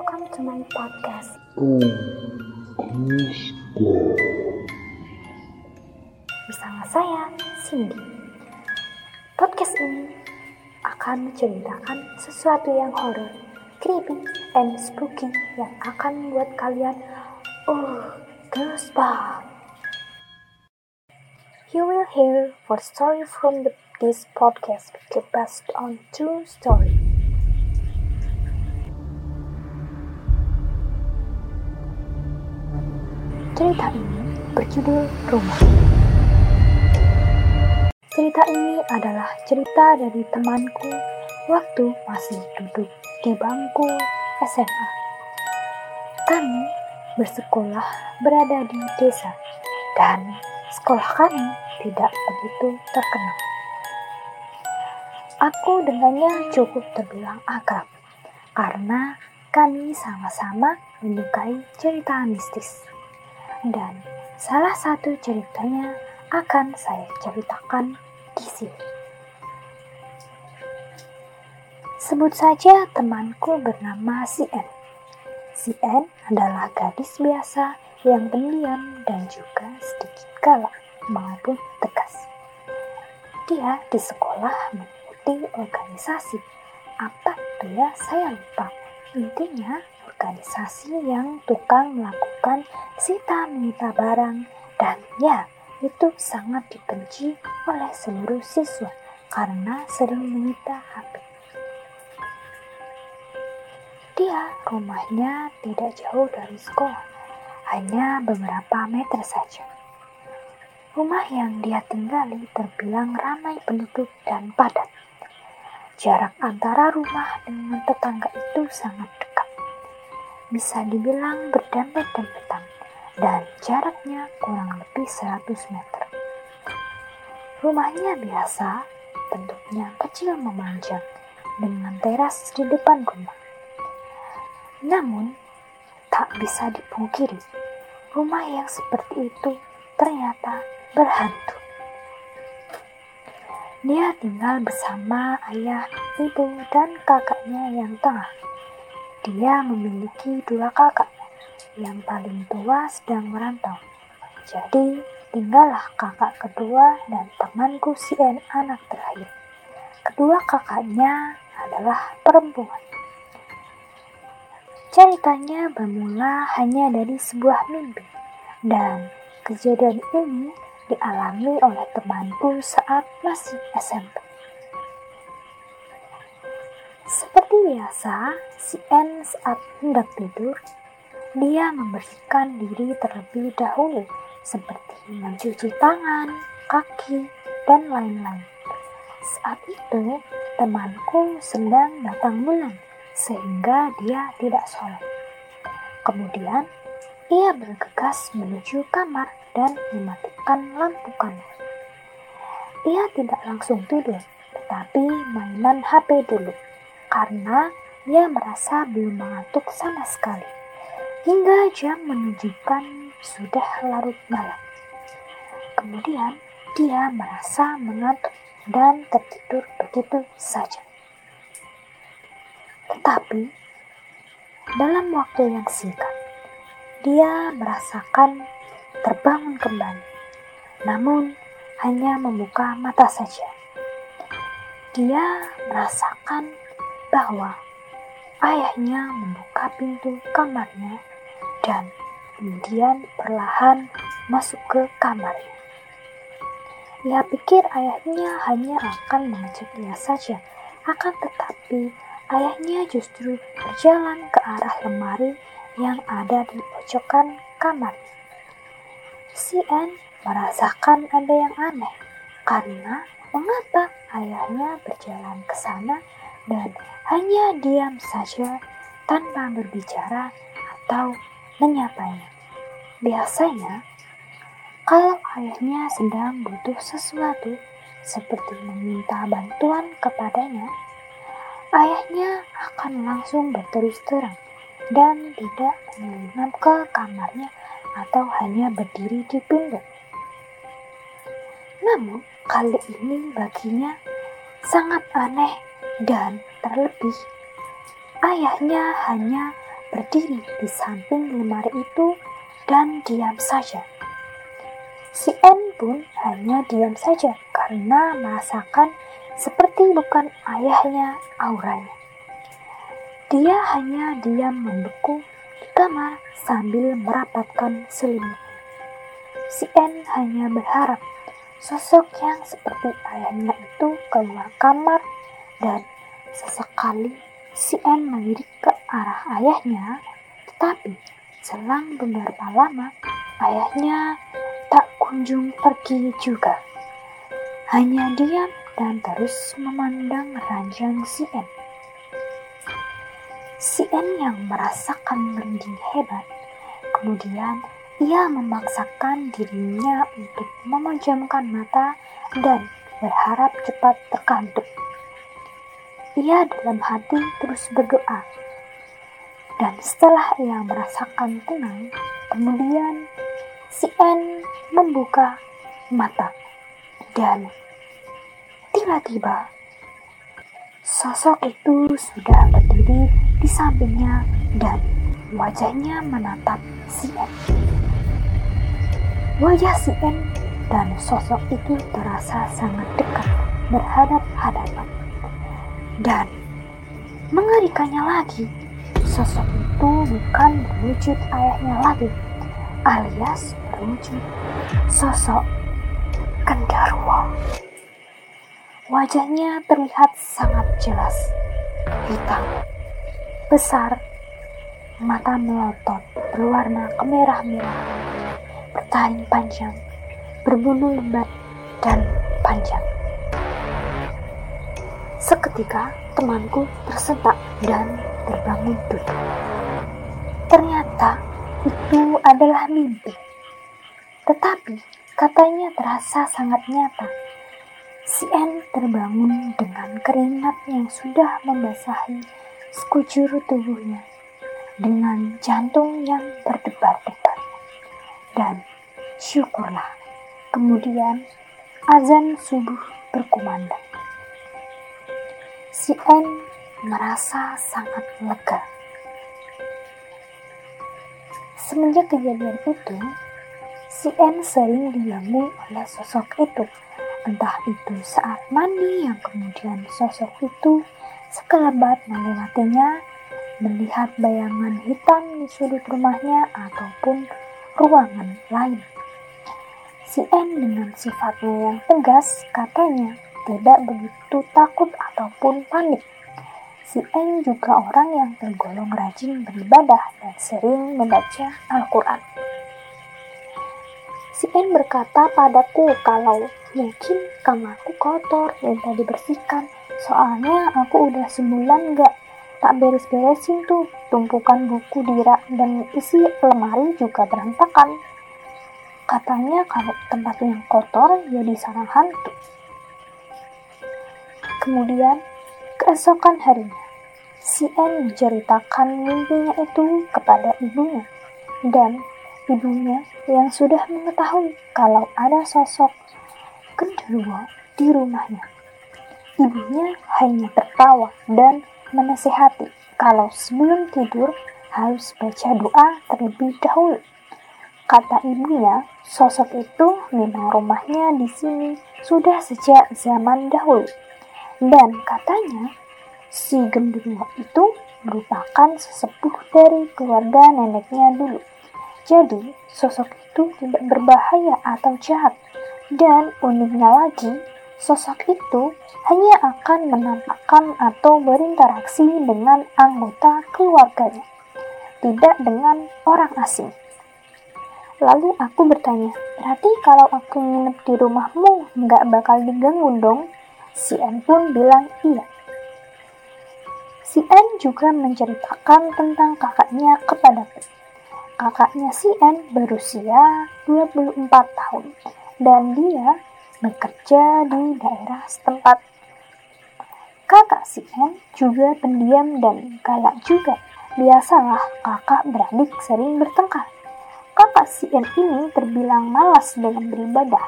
welcome to my podcast. Bersama saya, Cindy. Podcast ini akan menceritakan sesuatu yang horor, creepy, and spooky yang akan membuat kalian uh, goosebumps. You will hear four story from the, this podcast based on true story. Cerita ini berjudul Rumah. Cerita ini adalah cerita dari temanku waktu masih duduk di bangku SMA. Kami bersekolah berada di desa dan sekolah kami tidak begitu terkenal. Aku dengannya cukup terbilang akrab karena kami sama-sama menyukai cerita mistis. Dan salah satu ceritanya akan saya ceritakan di sini. Sebut saja temanku bernama si N. Si N adalah gadis biasa yang pendiam dan juga sedikit galak maupun tegas. Dia di sekolah mengikuti organisasi. Apa itu ya? Saya lupa. Intinya organisasi yang tukang melakukan sita menyita barang dan ya itu sangat dibenci oleh seluruh siswa karena sering menyita HP. Dia rumahnya tidak jauh dari sekolah, hanya beberapa meter saja. Rumah yang dia tinggali terbilang ramai penduduk dan padat. Jarak antara rumah dengan tetangga itu sangat dekat bisa dibilang berdempet-dempetan dan jaraknya kurang lebih 100 meter. Rumahnya biasa, bentuknya kecil memanjang dengan teras di depan rumah. Namun, tak bisa dipungkiri, rumah yang seperti itu ternyata berhantu. Dia tinggal bersama ayah, ibu, dan kakaknya yang tengah dia memiliki dua kakak. Yang paling tua sedang merantau. Jadi, tinggallah kakak kedua dan temanku si N anak terakhir. Kedua kakaknya adalah perempuan. Ceritanya bermula hanya dari sebuah mimpi. Dan kejadian ini dialami oleh temanku saat masih SMP. Seperti biasa, si N saat hendak tidur, dia membersihkan diri terlebih dahulu, seperti mencuci tangan, kaki, dan lain-lain. Saat itu, temanku sedang datang bulan, sehingga dia tidak sholat. Kemudian, ia bergegas menuju kamar dan mematikan lampu kamar. Ia tidak langsung tidur, tetapi mainan HP dulu karena ia merasa belum mengantuk sama sekali. Hingga jam menunjukkan sudah larut malam. Kemudian dia merasa mengantuk dan tertidur begitu saja. Tetapi dalam waktu yang singkat, dia merasakan terbangun kembali. Namun hanya membuka mata saja. Dia merasakan bahwa ayahnya membuka pintu kamarnya dan kemudian perlahan masuk ke kamarnya. Ia pikir ayahnya hanya akan mengejeknya saja, akan tetapi ayahnya justru berjalan ke arah lemari yang ada di pojokan kamar. Si N merasakan ada yang aneh karena mengapa ayahnya berjalan ke sana dan hanya diam saja tanpa berbicara atau menyapanya. Biasanya, kalau ayahnya sedang butuh sesuatu seperti meminta bantuan kepadanya, ayahnya akan langsung berterus terang dan tidak menyelinap ke kamarnya atau hanya berdiri di pintu. Namun, kali ini baginya sangat aneh dan terlebih ayahnya hanya berdiri di samping lemari itu dan diam saja. Si N pun hanya diam saja karena merasakan seperti bukan ayahnya auranya. Dia hanya diam membeku di kamar sambil merapatkan selimut. Si N hanya berharap sosok yang seperti ayahnya itu keluar kamar dan sesekali si N melirik ke arah ayahnya, tetapi selang beberapa lama ayahnya tak kunjung pergi juga. Hanya diam dan terus memandang ranjang si N. Si N yang merasakan merinding hebat, kemudian ia memaksakan dirinya untuk memejamkan mata dan berharap cepat terkantuk. Ia dalam hati terus berdoa. Dan setelah ia merasakan tenang, kemudian si N membuka mata. Dan tiba-tiba sosok itu sudah berdiri di sampingnya dan wajahnya menatap si N. Wajah si N dan sosok itu terasa sangat dekat berhadap-hadapan. Dan mengerikannya lagi, sosok itu bukan berwujud ayahnya lagi, alias berwujud sosok Gendarwo. Wajahnya terlihat sangat jelas, hitam, besar, mata melotot berwarna kemerah-merahan bertaring panjang, berbulu lebat dan panjang. Seketika temanku tersentak dan terbangun duduk. Ternyata itu adalah mimpi. Tetapi katanya terasa sangat nyata. Si N terbangun dengan keringat yang sudah membasahi sekujur tubuhnya dengan jantung yang berdebar-debar dan syukurlah. Kemudian azan subuh berkumandang. Si N merasa sangat lega. Semenjak kejadian itu, si N sering diganggu oleh sosok itu. Entah itu saat mandi yang kemudian sosok itu sekelebat melewatinya, melihat bayangan hitam di sudut rumahnya ataupun ruangan lain. Si N dengan sifatnya yang tegas katanya tidak begitu takut ataupun panik. Si N juga orang yang tergolong rajin beribadah dan sering membaca Al-Quran. Si N berkata padaku kalau mungkin kamarku kotor, minta dibersihkan. Soalnya aku udah sebulan gak tak beres-beresin tuh tumpukan buku di rak dan isi lemari juga berantakan katanya kalau tempat yang kotor jadi sarang hantu kemudian keesokan harinya si N menceritakan mimpinya itu kepada ibunya dan ibunya yang sudah mengetahui kalau ada sosok genderuwo di rumahnya ibunya hanya tertawa dan menasehati kalau sebelum tidur harus baca doa terlebih dahulu. Kata ibunya, sosok itu memang rumahnya di sini sudah sejak zaman dahulu. Dan katanya, si genderuwo itu merupakan sesepuh dari keluarga neneknya dulu. Jadi, sosok itu tidak berbahaya atau jahat. Dan uniknya lagi, sosok itu hanya akan menampakkan atau berinteraksi dengan anggota keluarganya, tidak dengan orang asing. Lalu aku bertanya, berarti kalau aku nginep di rumahmu nggak bakal diganggu dong? Si N pun bilang iya. Si N juga menceritakan tentang kakaknya kepadaku. Kakaknya si N berusia 24 tahun dan dia bekerja di daerah setempat. Kakak si N juga pendiam dan galak juga. Biasalah kakak beradik sering bertengkar. Kakak si N ini terbilang malas dengan beribadah,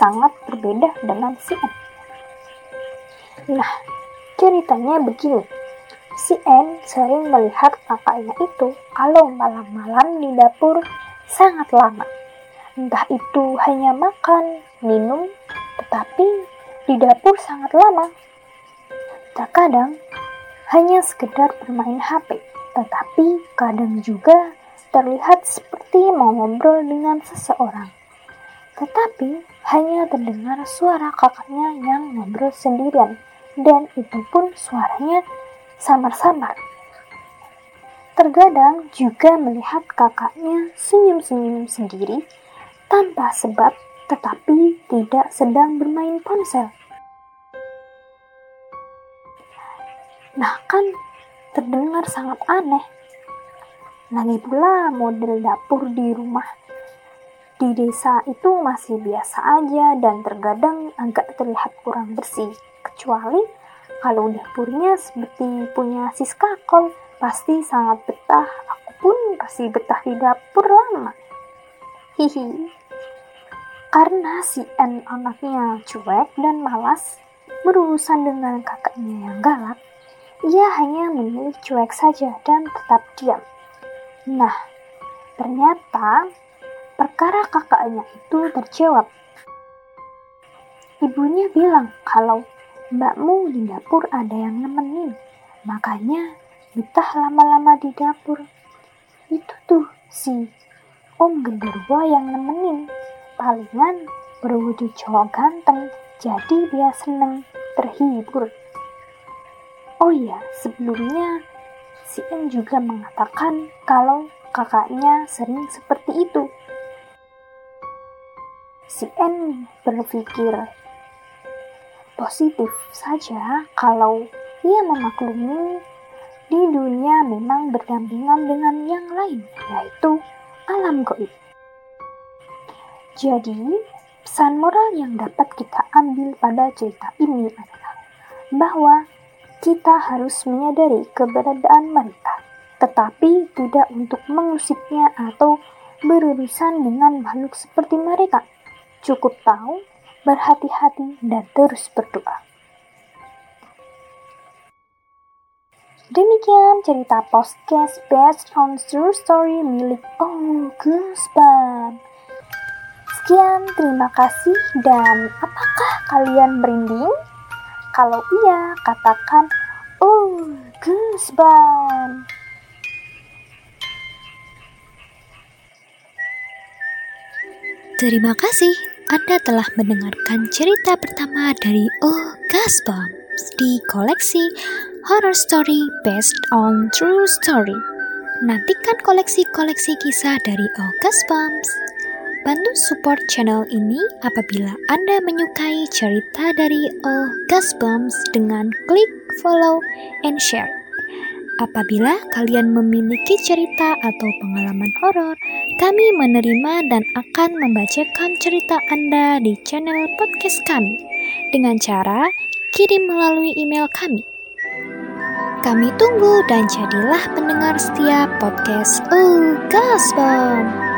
sangat berbeda dengan si N. Nah, ceritanya begini. Si N sering melihat kakaknya itu kalau malam-malam di dapur sangat lama. Entah itu hanya makan, minum, tetapi di dapur sangat lama. Terkadang hanya sekedar bermain HP, tetapi kadang juga terlihat seperti mau ngobrol dengan seseorang. Tetapi hanya terdengar suara kakaknya yang ngobrol sendirian, dan itu pun suaranya samar-samar. Terkadang juga melihat kakaknya senyum-senyum sendiri tanpa sebab tetapi tidak sedang bermain ponsel. Nah kan terdengar sangat aneh. Lagi pula model dapur di rumah di desa itu masih biasa aja dan terkadang agak terlihat kurang bersih. Kecuali kalau dapurnya seperti punya Siska Kol, pasti sangat betah. Aku pun pasti betah di dapur lama. Hihi. Karena si N anaknya cuek dan malas berurusan dengan kakaknya yang galak, ia hanya memilih cuek saja dan tetap diam. Nah, ternyata perkara kakaknya itu terjawab. Ibunya bilang kalau Mbakmu di dapur ada yang nemenin, makanya betah lama-lama di dapur. Itu tuh si Om Genderuwo yang nemenin. Palingan berwujud cowok ganteng, jadi dia seneng terhibur. Oh iya, sebelumnya si N juga mengatakan kalau kakaknya sering seperti itu. Si N berpikir positif saja kalau ia memaklumi di dunia memang berdampingan dengan yang lain, yaitu alam goib. Jadi, pesan moral yang dapat kita ambil pada cerita ini adalah bahwa kita harus menyadari keberadaan mereka, tetapi tidak untuk mengusiknya atau berurusan dengan makhluk seperti mereka. Cukup tahu berhati-hati, dan terus berdoa. Demikian cerita podcast based on true story milik Oh Goosebump. Sekian, terima kasih dan apakah kalian merinding? Kalau iya, katakan Oh Goosebump. Terima kasih anda telah mendengarkan cerita pertama dari Oh Goosebumps di koleksi Horror Story Based on True Story. Nantikan koleksi-koleksi kisah dari Oh Goosebumps. Bantu support channel ini apabila Anda menyukai cerita dari Oh Goosebumps dengan klik follow and share. Apabila kalian memiliki cerita atau pengalaman horor, kami menerima dan akan membacakan cerita Anda di channel podcast kami dengan cara kirim melalui email kami. Kami tunggu dan jadilah pendengar setia podcast Oh Gospel.